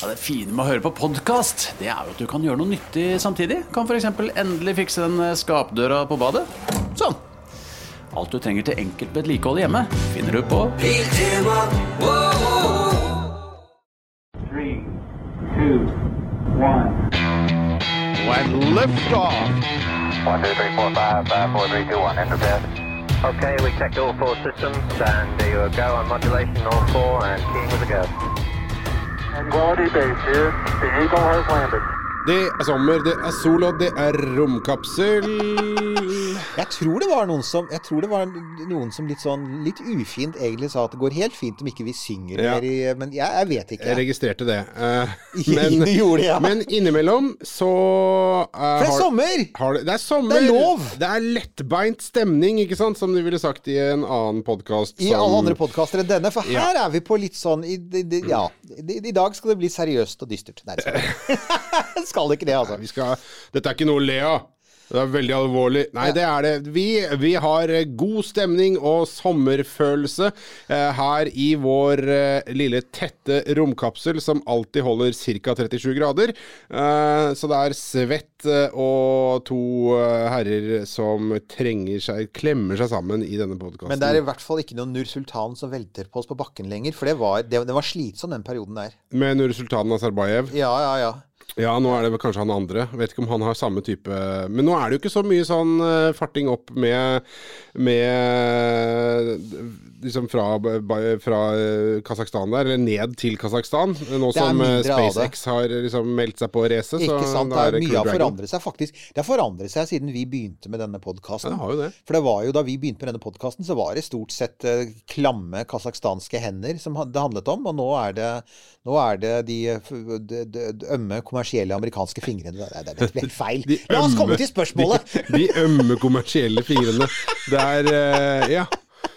Ja, det fine med å høre på podkast, det er jo at du kan gjøre noe nyttig samtidig. Kan f.eks. endelig fikse den skapdøra på badet. Sånn. Alt du trenger til enkelt vedlikehold hjemme, finner du på Three, two, one. When liftoff. One, two, three, four, five, five, four, three, two, one. Enter bed. Okay, we checked all four systems, and there you go on modulation, all four, and keying with a go. Quality base here. The Eagle has landed. Det er sommer, det er sol, og det er romkapsel. Jeg tror det var noen som Jeg tror det var noen som litt sånn litt ufint egentlig sa at det går helt fint om ikke vi synger Ja. mer i Men jeg, jeg vet ikke. Jeg registrerte det. Eh, Du gjorde ja. men innimellom så uh, For det er har- sommer! Har det, det er sommer. Det er lov! Det er lettbeint stemning, ikke sant? Som de ville sagt i en annen podkast. I alle andre podkaster enn denne. For Ja. her er vi på litt sånn i, i, Ja. I, dag skal det bli seriøst og dystert. Nei, det skal det skal ikke det, altså. Vi skal, dette er ikke noe å le av. Det er veldig alvorlig. Nei, det er det. Vi, vi har eh, god stemning og sommerfølelse eh, her i vår eh, lille tette romkapsel som alltid holder ca. 37 grader. Eh, så det er svett eh, og to eh, herrer som trenger seg, klemmer seg sammen i denne podkasten. Men det er i hvert fall ikke noen Nur Sultan som velter på oss på bakken lenger. For det var, det, det var slitsom, den perioden der. Med Nur Sultan Nazarbayev. Ja, ja, ja. Ja, nå er det vel kanskje han andre. Vet ikke om han har samme type Men nå er det jo ikke så mye sånn eh, farting opp med Med Liksom fra, fra eh, Kasakhstan der, eller ned til Kasakhstan. Nå som eh. SpaceX har liksom meldt seg på racet. Ikke sant. Det er mye har forandret seg, faktisk. Det har forandret seg siden vi begynte med denne podkasten. Ja. For det var jo da vi begynte med denne podkasten, så var det stort sett eh, klamme kasakhstanske hender som det handlet om. Og nå er det, nå er det de, de, de, ømme kommersielle amerikanske fingrene. Det, det, ble helt feil. La oss komme til spørsmålet! De, de ømme kommersielle fingrene. Det er eh, Ja.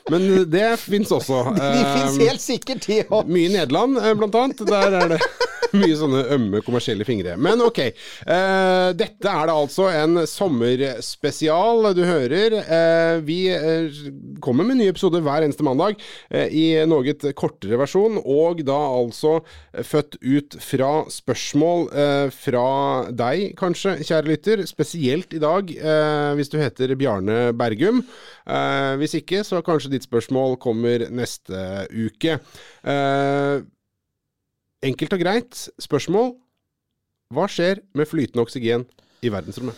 Men det fins også. De fins Eh, helt sikkert, de òg. Mye i Nederland, eh, blant annet. Der er det mye sånne ømme kommersielle fingre. Men ok. Uh, dette er da altså en sommerspesial du hører. Uh, vi eh, kommer med nye episoder hver eneste mandag i noe kortere versjon, og da altså født ut fra spørsmål fra deg, kanskje, kjære lytter. Spesielt i dag, hvis du heter Bjarne Bergum. Hvis ikke, så kanskje ditt spørsmål kommer neste uke. Eh, enkelt og greit spørsmål. Hva skjer med flytende oksygen i verdensrommet?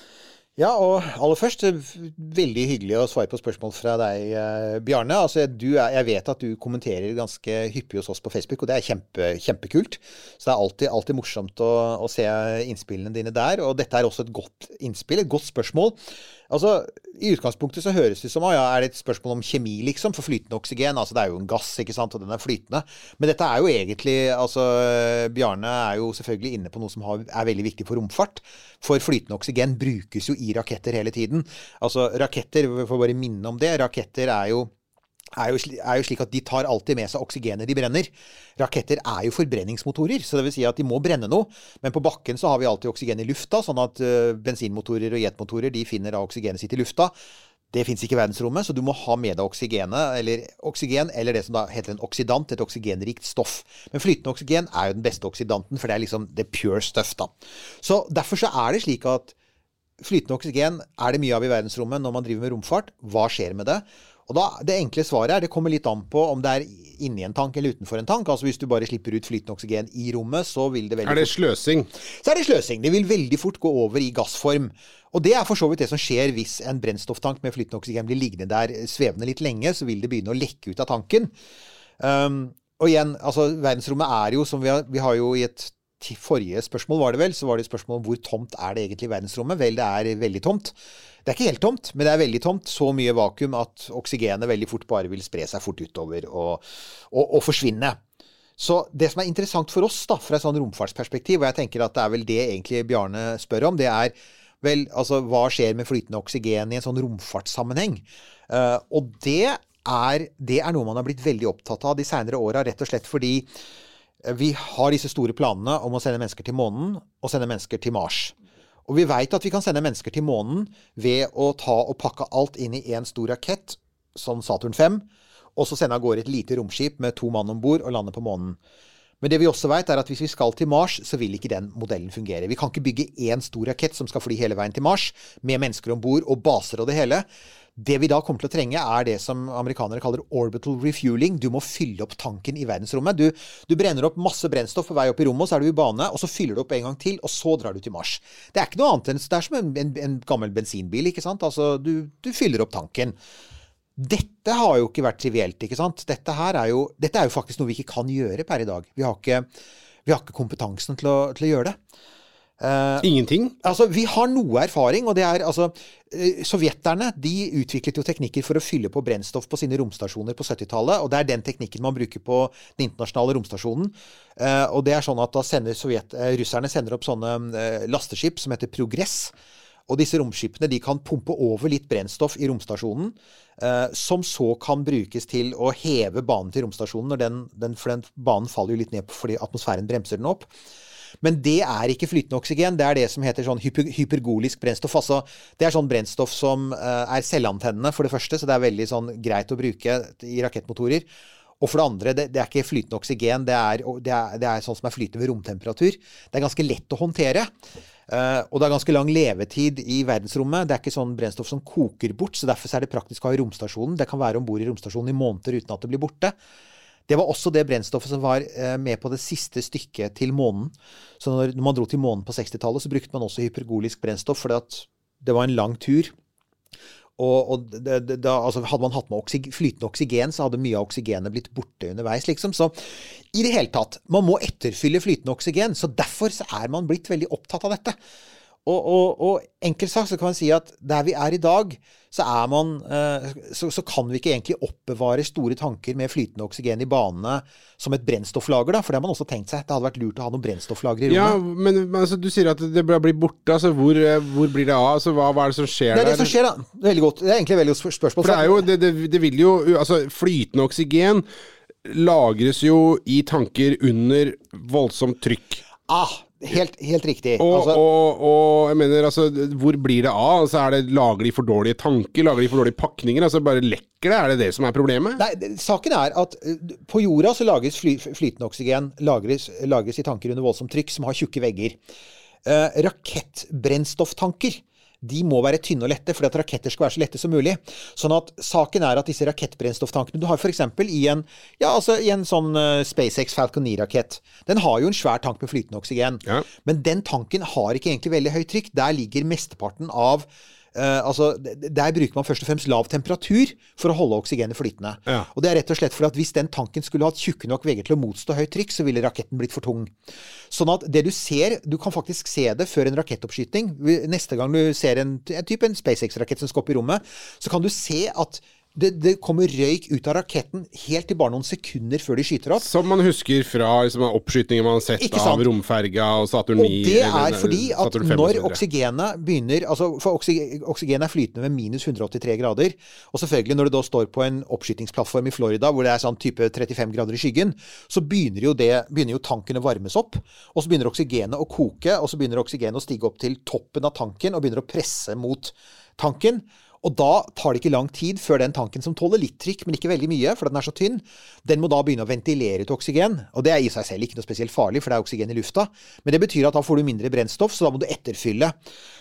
Ja, og aller først, eh, veldig hyggelig å svare på spørsmål fra deg, eh, Bjarne. Altså, du jeg vet at du kommenterer ganske hyppig hos oss på Facebook, og det er kjempe, kjempekult. Så det er alltid, alltid morsomt å, å se innspillene dine der. Og dette er også et godt innspill, et godt spørsmål. Altså, I utgangspunktet så høres det som ah, ja, er det et spørsmål om kjemi, liksom, for flytende oksygen. Altså, det er jo en gass, ikke sant, og den er flytende. Men dette er jo egentlig altså, Bjarne er jo selvfølgelig inne på noe som har, er veldig viktig for romfart. For flytende oksygen brukes jo i raketter hele tiden. Altså, raketter, vi får bare minne om det, raketter er jo er jo, er jo slik at de tar alltid med seg oksygenet de brenner. Raketter er jo forbrenningsmotorer, så det vil si at de må brenne noe. Men på bakken så har vi alltid oksygen i lufta, sånn at uh, bensinmotorer og jetmotorer de finner da oksygenet sitt i lufta. Det fins ikke i verdensrommet, så du må ha med deg oksygenet, eller oksygen, eller det som da heter en oksidant, et oksygenrikt stoff. Men flytende oksygen er jo den beste oksidanten, for det er liksom the pure stuff, da. Så derfor så er det slik at Flytende oksygen er det mye av i verdensrommet når man driver med romfart. Hva skjer med det? Og da, Det enkle svaret er det kommer litt an på om det er inni en tank eller utenfor en tank. Altså Hvis du bare slipper ut flytende oksygen i rommet, så vil det veldig Er det sløsing? så er det sløsing. Det vil veldig fort gå over i gassform. Og det er for så vidt det som skjer hvis en brennstofftank med flytende oksygen blir liggende der svevende litt lenge, så vil det begynne å lekke ut av tanken. Um, og igjen, altså verdensrommet er jo, som vi har, vi har jo i et forrige spørsmål var det vel, så var det spørsmål om hvor tomt er det egentlig i verdensrommet. Vel, det er veldig tomt. Det er ikke helt tomt, men det er veldig tomt. Så mye vakuum at oksygenet veldig fort bare vil spre seg fort utover og, og, og forsvinne. Så det som er interessant for oss da, fra et sånn romfartsperspektiv, og jeg tenker at det er vel det egentlig Bjarne spør om, det er vel altså hva skjer med flytende oksygen i en sånn romfartssammenheng? Uh, og det er, det er noe man har blitt veldig opptatt av de seinere åra, rett og slett fordi vi har disse store planene om å sende mennesker til månen og sende mennesker til Mars. Og vi veit at vi kan sende mennesker til månen ved å ta og pakke alt inn i én stor rakett, som Saturn 5, og så sende av gårde et lite romskip med to mann om bord og lande på månen. Men det vi også vet, er at hvis vi skal til Mars, så vil ikke den modellen fungere. Vi kan ikke bygge én stor rakett som skal fly hele veien til Mars, med mennesker om bord og baser og det hele. Det vi da kommer til å trenge, er det som amerikanere kaller orbital refueling. Du må fylle opp tanken i verdensrommet. Du, du brenner opp masse brennstoff på vei opp i rommet, og så er du i bane, og så fyller du opp en gang til, og så drar du til Mars. Det er ikke noe annet enn Det er som en, en, en gammel bensinbil, ikke sant. Altså, du, du fyller opp tanken. Dette har jo ikke vært trivielt, ikke sant. Dette, her er jo, dette er jo faktisk noe vi ikke kan gjøre per i dag. Vi har ikke, vi har ikke kompetansen til å, til å gjøre det. Ingenting? Altså, Vi har noe erfaring, og det er altså eh, Sovjeterne de utviklet jo teknikker for å fylle på brennstoff på sine romstasjoner på 70-tallet. Og det er den teknikken man bruker på den internasjonale romstasjonen. Uh, og det er sånn at da sender Sovjet, uh, russerne sender opp sånne lasteskip som heter Progress. Og disse romskipene de kan pumpe over litt brennstoff i romstasjonen, eh, som så kan brukes til å heve banen til romstasjonen, når den, den, for den banen faller jo litt ned fordi atmosfæren bremser den opp. Men det er ikke flytende oksygen. Det er det som heter sånn hyper, hypergolisk brennstoff. Altså, det er sånn brennstoff som eh, er selvantennende, for det første, så det er veldig sånn greit å bruke i rakettmotorer. Og for det andre, det, det er ikke flytende oksygen. Det er, det, er, det er sånn som er flytende ved romtemperatur. Det er ganske lett å håndtere. Uh, og det er ganske lang levetid i verdensrommet. Det er ikke sånn brennstoff som koker bort, så derfor er det praktisk å ha i romstasjonen. Det kan være om bord i romstasjonen i måneder uten at det blir borte. Det var også det brennstoffet som var eh, med på det siste stykket til månen. Så når, man dro til månen på 60-tallet, så brukte man også hypergolisk brennstoff, for det var en lang tur. Og, og det, det, da, altså hadde man hatt med oksy, flytende oksygen, så hadde mye av oksygenet blitt borte underveis. liksom. Så i det hele tatt, man må etterfylle flytende oksygen. Så derfor så er man blitt veldig opptatt av dette. Og, og, og enkelt sagt så kan man si at der vi er i dag, så, er man, eh, så, så, kan vi ikke egentlig oppbevare store tanker med flytende oksygen i banene som et brennstofflager. da, For det har man også tenkt seg. Det hadde vært lurt å ha noen brennstofflagre i rommet. Ja, men, men altså, du sier at det blir borte. altså Hvor, eh, hvor blir det av? altså hva, hva, er det som skjer der? Det er det som skjer, da. Veldig godt. Det er egentlig et veldig godt spørsmål. For det er jo, det, det, det vil jo Altså, flytende oksygen lagres jo i tanker under voldsomt trykk. Ah, helt, helt riktig. Og, altså, og, og jeg mener, altså, hvor blir det av? Altså, er det Lager de for dårlige tanker? Lager de for dårlige pakninger? Altså, Bare lekker det? Er det det som er problemet? Nei, det, saken er at uh, på jorda så lages fly, flytende oksygen lagres, lagres, i tanker under voldsomt trykk som har tjukke vegger. Uh, rakettbrennstofftanker de må være tynne og lette, fordi at raketter skal være så lette som mulig. Sånn at saken er at disse rakettbrennstofftankene Du har f.eks. i en ja, altså i en sånn uh, SpaceX Falcon 9-rakett. Den har jo en svær tank med flytende oksygen. Ja. Men den tanken har ikke egentlig veldig høyt trykk. Der ligger mesteparten av Uh, altså, Der bruker man først og fremst lav temperatur for å holde oksygenet flytende. Ja. Og det er rett og slett fordi at Hvis den tanken skulle hatt tjukke nok vegger til å motstå høyt trykk, så ville raketten blitt for tung. Sånn at det du ser Du kan faktisk se det før en rakettoppskyting. Neste gang du ser en, en type en SpaceX-rakett som skal opp i rommet, så kan du se at det, det, kommer røyk ut av raketten helt til bare noen sekunder før de skyter opp. Som man husker fra liksom, oppskytinger man har sett av romferga og Saturn 9. Og det er eller, fordi at Saturn 5 og så når oksygenet begynner altså For oksygen, oksygen er flytende ved minus 183 grader. Og selvfølgelig når du da står på en oppskytingsplattform i Florida hvor det er sånn type 35 grader i skyggen, så begynner jo, det, begynner jo tanken å varmes opp. Og så begynner oksygenet å koke, og så begynner oksygenet å stige opp til toppen av tanken og begynner å presse mot tanken. Og da tar det ikke lang tid før den tanken som tåler litt trykk, men ikke veldig mye, for den er så tynn, den må da begynne å ventilere ut oksygen. Og det er i seg selv ikke noe spesielt farlig, for det er oksygen i lufta. Men det betyr at da får du mindre brennstoff, så da må du etterfylle.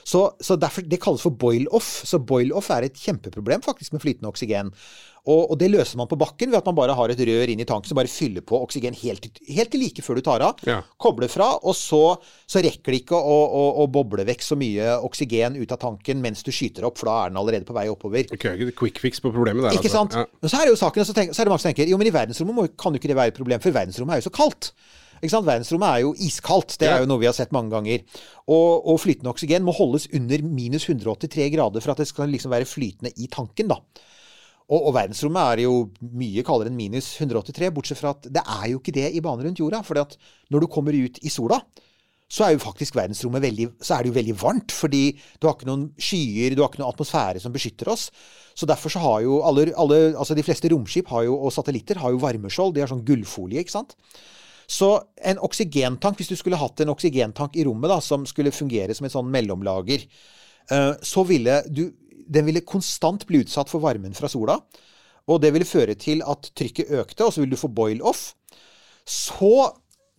Så, så derfor, Det kalles for boil-off. Så boil-off er et kjempeproblem faktisk med flytende oksygen. Og, og, det løser man på bakken ved at man bare har et rør inn i tanken som bare fyller på oksygen helt, helt til like før du tar av. Ja. Kobler fra, og så, så rekker det ikke å, å, å boble vekk så mye oksygen ut av tanken mens du skyter opp, for da er den allerede på vei oppover. Ok, ikke quick fix på problemet der, Ikke altså. sant? Ja. Men så er det jo saken, så, så er det mange som tenker jo, men i verdensrommet kan jo ikke det være et problem, for verdensrommet er jo så kaldt. Verdensrommet er jo iskaldt. Det er jo noe vi har sett mange ganger. Og, og flytende oksygen må holdes under minus 183 grader for at det skal liksom være flytende i tanken. da. Og, og verdensrommet er jo mye kaldere enn minus 183, bortsett fra at det er jo ikke det i bane rundt jorda. For når du kommer ut i sola, så er jo faktisk verdensrommet veldig, så er det jo veldig varmt. Fordi du har ikke noen skyer, du har ikke noen atmosfære som beskytter oss. Så derfor så har jo alle, alle altså de fleste romskip jo, og satellitter har jo varmeskjold. De har sånn gullfolie, ikke sant. Så en oksygentank, hvis du skulle hatt en oksygentank i rommet da, som skulle fungere som et sånn mellomlager, eh, så ville du Den ville konstant bli utsatt for varmen fra sola. Og det ville føre til at trykket økte, og så ville du få boil-off. Så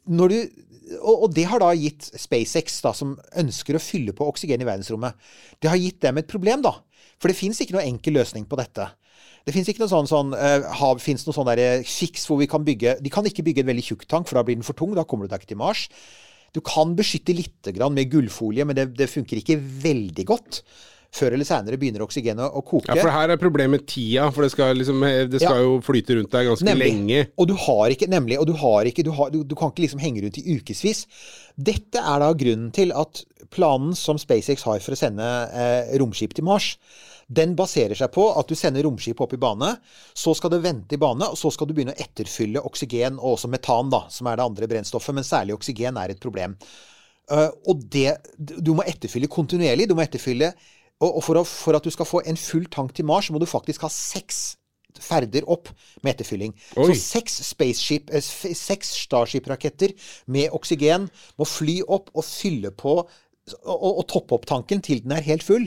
når du og, det har da gitt SpaceX, da, som ønsker å fylle på oksygen i verdensrommet, det har gitt dem et problem, da. For det fins ikke noe enkel løsning på dette. Det fins ikke noe sånn, sånn uh, har, finnes noe sånn fiks hvor vi kan bygge De kan ikke bygge en veldig tjukk tank, for da blir den for tung. Da kommer du deg ikke til Mars. Du kan beskytte litt med gullfolie, men det, det funker ikke veldig godt. Før eller seinere begynner oksygenet å koke. Ja, for her er problemet tida, for det skal, liksom, det skal Ja. jo flyte rundt deg ganske Nemlig. lenge. Og du har ikke, nemlig, og du har ikke, du, har, du, du kan ikke liksom henge rundt i ukevis. Dette er da grunnen til at planen som SpaceX har for å sende eh, romskip til Mars, den baserer seg på at du sender romskip opp i bane, så skal det vente i bane, og så skal du begynne å etterfylle oksygen og også metan, da, som er det andre brennstoffet, men særlig oksygen er et problem. Uh, og det Du må etterfylle kontinuerlig. Du må etterfylle Og, og for, å, for at du skal få en full tank til Mars, må du faktisk ha seks ferder opp med etterfylling. Oi. Så seks spaceship, eh, seks Starship-raketter med oksygen må fly opp og fylle på og, og, og toppe opp tanken til den er helt full.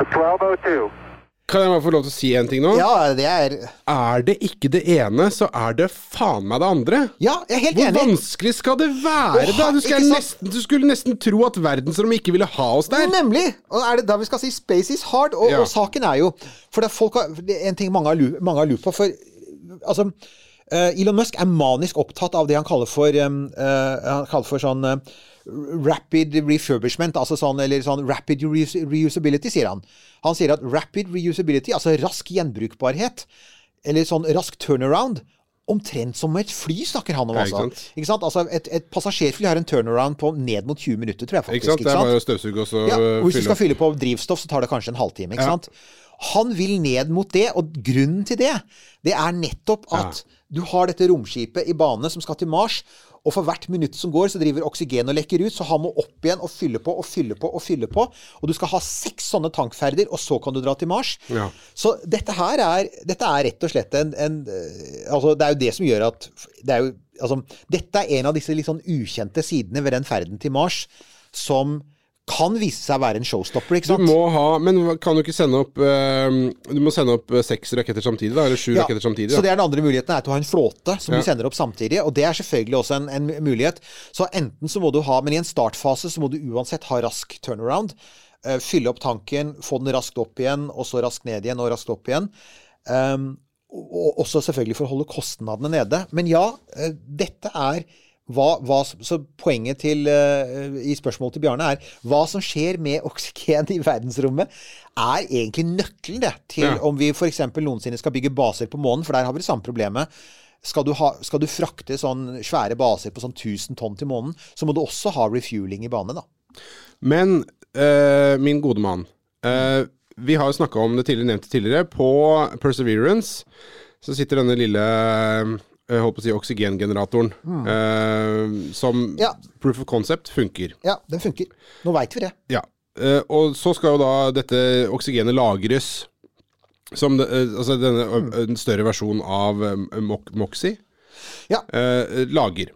1202. Kan jeg bare få lov til å si en ting nå? Ja, det er Er det ikke det ene, så er det faen meg det andre. Ja, jeg er helt Hvor enig. vanskelig skal det være, Åh, da? Du, ikke sant? nesten, du skulle nesten tro at verdensrommet ikke ville ha oss der. Nemlig! Og er det da vi skal si 'space is hard'? Og, Ja. og saken er jo For det er, folk har, det er en ting mange har, lu- mange har lurt på. For altså eh, Elon Musk er manisk opptatt av det han kaller for um, eh, Han kaller for sånn eh, rapid refurbishment, altså sånn, eller sånn rapid reusability, sier han. Han sier at rapid reusability, altså rask gjenbrukbarhet, eller sånn rask turnaround, omtrent som et fly, snakker han om. Ja, ikke altså. sant? Ikke sant? Altså, et, et passasjerfly har en turnaround på ned mot 20 minutter, tror jeg faktisk. Ikke sant? Det er bare å støvsuge og så Ja, og hvis du skal fylle på drivstoff, så tar det kanskje en halvtime. ikke Ja. sant? Han vil ned mot det, og grunnen til det, det er nettopp at du har dette romskipet i bane som skal til Mars, og for hvert minutt som går, så driver oksygen og lekker ut, så han må opp igjen og fylle på og fylle på og fylle på. Og du skal ha seks sånne tankferder, og så kan du dra til Mars. Ja. Så dette her er, dette er rett og slett en, en eh, Altså, det er jo det som gjør at det er jo, altså, Dette er en av disse litt sånn ukjente sidene ved den ferden til Mars som kan vise seg å være en showstopper, ikke sant? Du må ha Men kan du ikke sende opp eh, Du må sende opp eh, seks raketter samtidig, da? Eller sju Ja, raketter samtidig? Så det er den andre muligheten, er at du har en flåte som Ja. du sender opp samtidig. Og det er selvfølgelig også en, en mulighet. Så enten så må du ha Men i en startfase så må du uansett ha rask turnaround. eh, fylle opp tanken, få den raskt opp igjen, og så raskt ned igjen, og raskt opp igjen. Um, og og også selvfølgelig for å holde kostnadene nede. Men ja, eh, dette er hva, hva, så poenget til, uh, i spørsmålet til Bjarne er hva som skjer med oksygen i verdensrommet, er egentlig nøkkelen det, til Ja. om vi f.eks. noensinne skal bygge baser på månen, for der har vi det samme problemet. Skal du, ha, skal du frakte sånn svære baser på sånn 1000 tonn til månen, så må du også ha refueling i bane, da. Men uh, min gode mann uh, Vi har jo snakka om det tidligere, nevnt tidligere. På Perseverance så sitter denne lille eh, holdt på å si oksygengeneratoren eh, som Mm. Ja. proof of concept funker. Ja, den funker. Nå veit vi det. Ja. Uh, og så skal jo da dette oksygenet lagres som de, uh, altså denne Mm. en større versjon av eh, Mo- Moxie Ja, lager.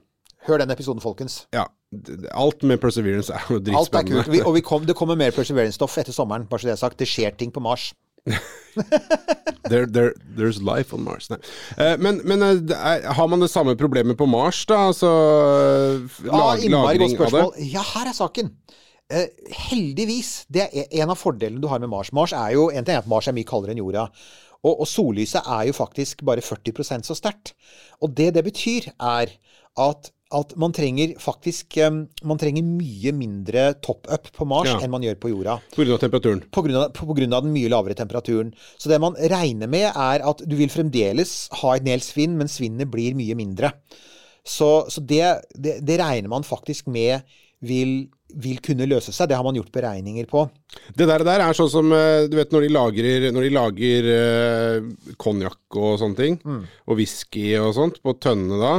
hør den episoden, folkens. Ja. Alt med Perseverance er jo Alt er dritspennende. kult. Vi, og vi kom, det kommer mer Perseverance-stoff etter sommeren, bare så det er sagt. Det skjer ting på Mars. There, there, there's life on Mars. Eh, men men eh, er, har man det samme problemet på Mars, da? Altså lag, Ja, innmari godt lagring av det? Ja, her er saken. Eh, heldigvis. Det er en av fordelene du har med Mars. Mars er jo, En ting er at Mars er mye kaldere enn jorda. Og, og sollyset er jo faktisk bare 40% så sterkt. Og det det betyr, er at, at man trenger faktisk Man trenger mye mindre top-up på Mars Ja. enn man gjør på jorda. Av temperaturen. Av den mye lavere temperaturen. Så det man regner med, er at du vil fremdeles ha et del svinn, men svinnet blir mye mindre. Så, så det, det, det regner man faktisk med vil, vil kunne løse seg. Det har man gjort beregninger på. Det der, der er sånn som eh, du vet når de lager Når de lager eh, konjakk og sånne ting, Mm. og whisky og sånt, på tønnene da,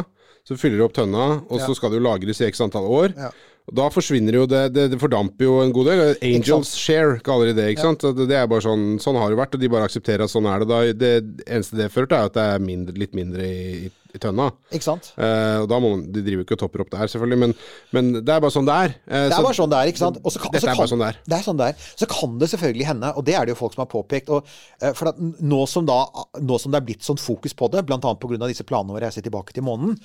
så fyller du opp tønna, og så skal det jo lagres i x antall år. Ja. Og Da forsvinner jo det, det, det fordamper jo en god del. Angels share kaller de det. ikke sant? Det, det er bare sånn, sånn har det vært, og de bare aksepterer at sånn er det. da. Det eneste det fører til, er at det er mindre, litt mindre i, i i tønna. Ikke sant? Eh, og da må man, De driver jo ikke og topper opp der, selvfølgelig, men, men det er bare sånn det er. Eh, Det er bare sånn det er, ikke sant? Kan- Dette så er kan- bare sånn det er. Det er sånn det er. Så kan det selvfølgelig hende, og det er det jo folk som har påpekt og, eh, For at nå som, da, nå som det er blitt sånn fokus på det, bl.a. pga. disse planene om å reise tilbake til månen,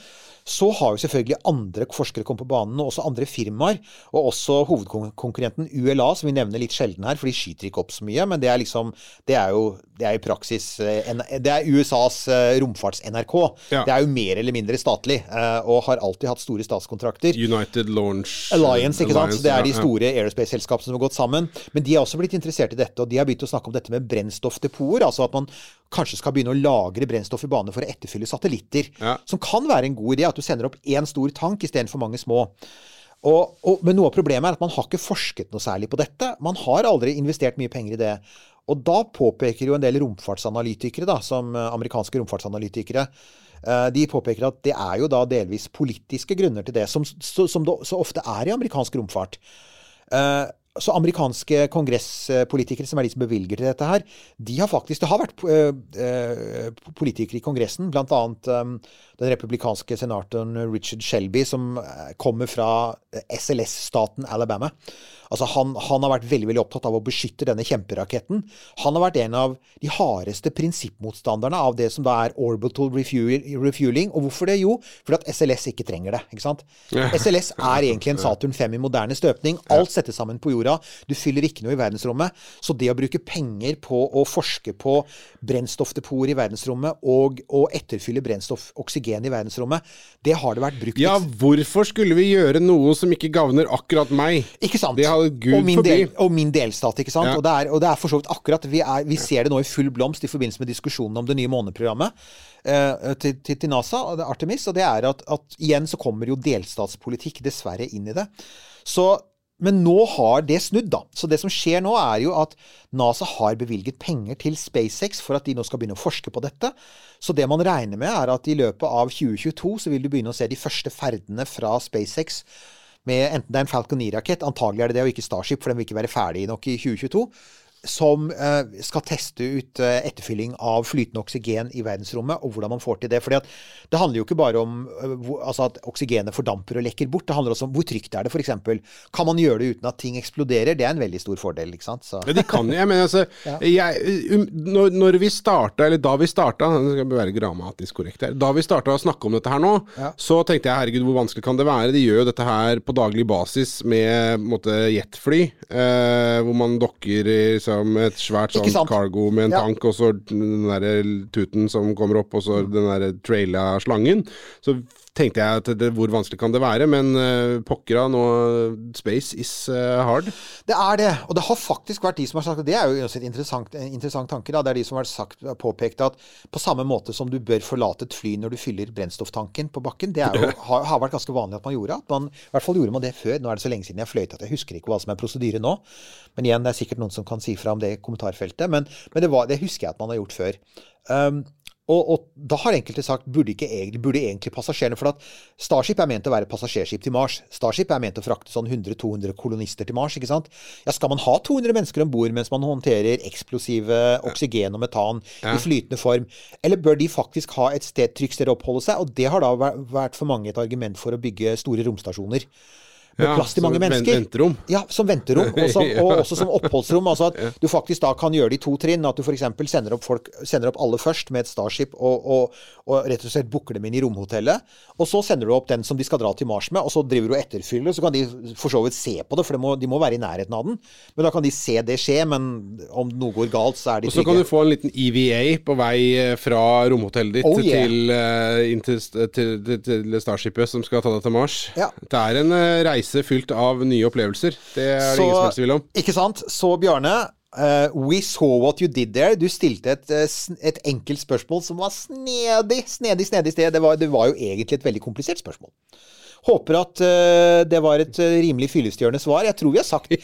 så har jo selvfølgelig andre forskere kommet på banen, og også andre firmaer. Og også hovedkonkurrenten ULA, som vi nevner litt sjelden her, for de skyter ikke opp så mye. Men det er liksom Det er jo det er i praksis eh, Det er USAs eh, romfarts-NRK. Ja. Det er jo mer eller mindre statlig, eh, og har alltid hatt store statskontrakter. United Launch Alliance, ikke sant? Alliance, Det er de store aerospace-selskapene som har gått sammen. Men de har også blitt interessert i dette, og de har begynt å snakke om dette med brennstoffdepoter. Altså at man kanskje skal begynne å lagre brennstoff i bane for å etterfylle satellitter. Ja. Som kan være en god idé, at du sender opp én stor tank istedenfor mange små. Og, og, men noe av problemet er at man har ikke forsket noe særlig på dette. Man har aldri investert mye penger i det. Og da påpeker jo en del romfartsanalytikere, da, som eh, amerikanske romfartsanalytikere, de påpeker at det er jo da delvis politiske grunner til det, som, som det så ofte er i amerikansk romfart. Så amerikanske kongresspolitikere, som er de som bevilger til dette her, de har faktisk Det har vært eh, eh, politikere i Kongressen, annet eh, den republikanske senatoren Richard Shelby, som kommer fra SLS-staten Alabama. Altså han, han har vært veldig veldig opptatt av å beskytte denne kjemperaketten. Han har vært en av de hardeste prinsippmotstanderne av det som da er orbital refueling. Og hvorfor det? Jo, fordi at SLS ikke trenger det. ikke sant? SLS er egentlig en Saturn 5 i moderne støpning. Alt settes sammen på jorda. Du fyller ikke noe i verdensrommet. Så det å bruke penger på å forske på brennstoffdepoter i verdensrommet og å etterfylle brennstoff, oksygen i verdensrommet, det har det vært brukt Ja, hvorfor skulle vi gjøre noe som ikke gagner akkurat meg? Ikke sant? Det hadde Gud og, min del, og min delstat, ikke sant? Ja. Og, det er, og det er for så vidt akkurat vi, er, vi ser det nå i full blomst i forbindelse med diskusjonen om det nye måneprogrammet eh, til, til, til NASA, og Artemis, og det er at, at igjen så kommer jo delstatspolitikk dessverre inn i det. Så men nå har det snudd, da. Så det som skjer nå, er jo at NASA har bevilget penger til SpaceX for at de nå skal begynne å forske på dette. Så det man regner med, er at i løpet av 2022 så vil du begynne å se de første ferdene fra SpaceX med enten det er en Falcon 9-rakett, antagelig er det det, og ikke Starship, for den vil ikke være ferdig nok i 2022, som eh, skal teste ut eh, etterfylling av flytende oksygen i verdensrommet, og hvordan man får til det. Fordi at det handler jo ikke bare om eh, altså at oksygenet fordamper og lekker bort, det handler også om hvor trygt er det, f.eks. Kan man gjøre det uten at ting eksploderer? Det er en veldig stor fordel, ikke sant. Så. Ja, de kan. Jeg mener altså jeg, um, når, når vi starta, eller da vi starta Nå skal jeg være grammatisk korrekt her. Da vi starta å snakke om dette her nå, så tenkte jeg herregud, hvor vanskelig kan det være? De gjør jo dette her på daglig basis med måte jetfly, eh, hvor man dokker i liksom, et svært sånn cargo med en Ja. tank, og så den derre tuten som kommer opp, og så den derre traila slangen. Så tenkte jeg at det, hvor vanskelig kan det være? Men uh, av nå Space is uh, hard. Det er det, og det har faktisk vært de som har sagt Det er jo også et interessant, en interessant tanke. Da. Det er de som har sagt, påpekt at på samme måte som du bør forlate et fly når du fyller brennstofftanken på bakken, det jo, har, har vært ganske vanlig at man gjorde. At man, I hvert fall gjorde man det før. Nå er det så lenge siden jeg fløyt at jeg husker ikke hva som er prosedyre nå. Men igjen, det er sikkert noen som kan si fra om det i kommentarfeltet. Men, men det, var, det husker jeg at man har gjort før. Um, og, og da har enkelte sagt burde, ikke egentlig, burde egentlig passasjerene For at Starship er ment å være passasjerskip til Mars. Starship er ment å frakte sånn 100-200 kolonister til Mars. ikke sant? Ja, Skal man ha 200 mennesker om bord mens man håndterer eksplosive oksygen og metan i flytende form? Eller bør de faktisk ha et sted, trygt sted å oppholde seg? Og det har da vært for mange et argument for å bygge store romstasjoner. Med Ja, plass til mange mennesker. venterom. Ja, som venterom, og, som, og også som oppholdsrom. Altså at du faktisk da kan gjøre det i to trinn. At du f.eks. sender opp folk, sender opp alle først med et Starship og, og, og rett og slett booker dem inn i romhotellet. Og så sender du opp den som de skal dra til Mars med, og så driver du og etterfyller. Så kan de for så vidt se på det, for de må, de må være i nærheten av den. Men da kan de se det skje, men om noe går galt, så er de Og så kan du få en liten EVA på vei eh, fra romhotellet ditt Oh, yeah. til, uh, til, til, til, til Starshipet som skal ta deg til Mars. Ja. Det er en uh, reise fylt av nye opplevelser. Det er det ingen som helst tvil om. Ikke sant? Så Bjarne, Uh, we saw what you did there. Du stilte et, eh, et enkelt spørsmål som var snedig, snedig, snedig sted. Det var, det var jo egentlig et veldig komplisert spørsmål. Håper at uh, det var et uh, rimelig fyllestgjørende svar. Jeg tror vi har sagt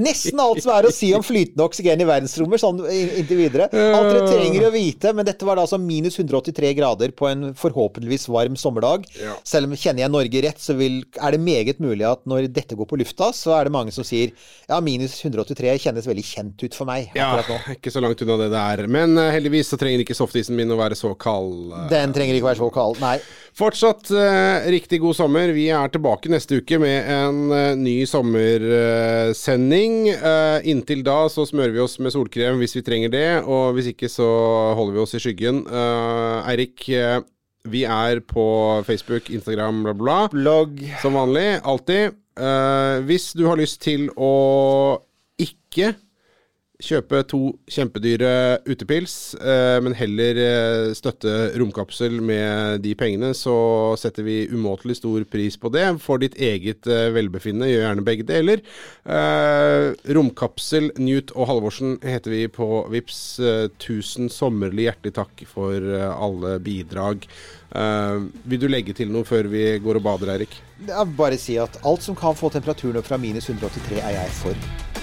nesten alt som er å si om flytende oksygen i verdensrommet, sånn in- inntil videre. Alt dere trenger å vite, men dette var da altså minus 183 grader på en forhåpentligvis varm sommerdag. Ja. Selv om kjenner jeg Norge rett, så vil, er det meget mulig at når dette går på lufta, så er det mange som sier ja, minus 183 kjennes veldig kjent ut for meg Ja, akkurat nå. ikke så langt unna det det er. Men uh, heldigvis så trenger ikke softisen min å være så kald. Den trenger ikke være så kald. Nei. Fortsatt riktig god sommer. Vi er tilbake neste uke med en eh, ny sommersending. Eh, inntil da så smører vi oss med solkrem hvis vi trenger det, og hvis ikke så holder vi oss i skyggen. Eh, Eirik, vi er på Facebook, Instagram, bla, bla. Blogg Som vanlig. Alltid. Hvis du har lyst til å ikke kjøpe to kjempedyre utepils, eh, men heller eh, støtte Romkapsel med de pengene, så setter vi umåtelig stor pris på det. For ditt eget eh, velbefinnende, gjør gjerne begge deler. Romkapsel, Newt og Halvorsen heter vi på Vips. Tusen sommerlig hjertelig takk for alle bidrag. Uh, vil du legge til noe før vi går og bader, Eirik? Bare si at alt som kan få temperaturen opp fra minus 183, er jeg for.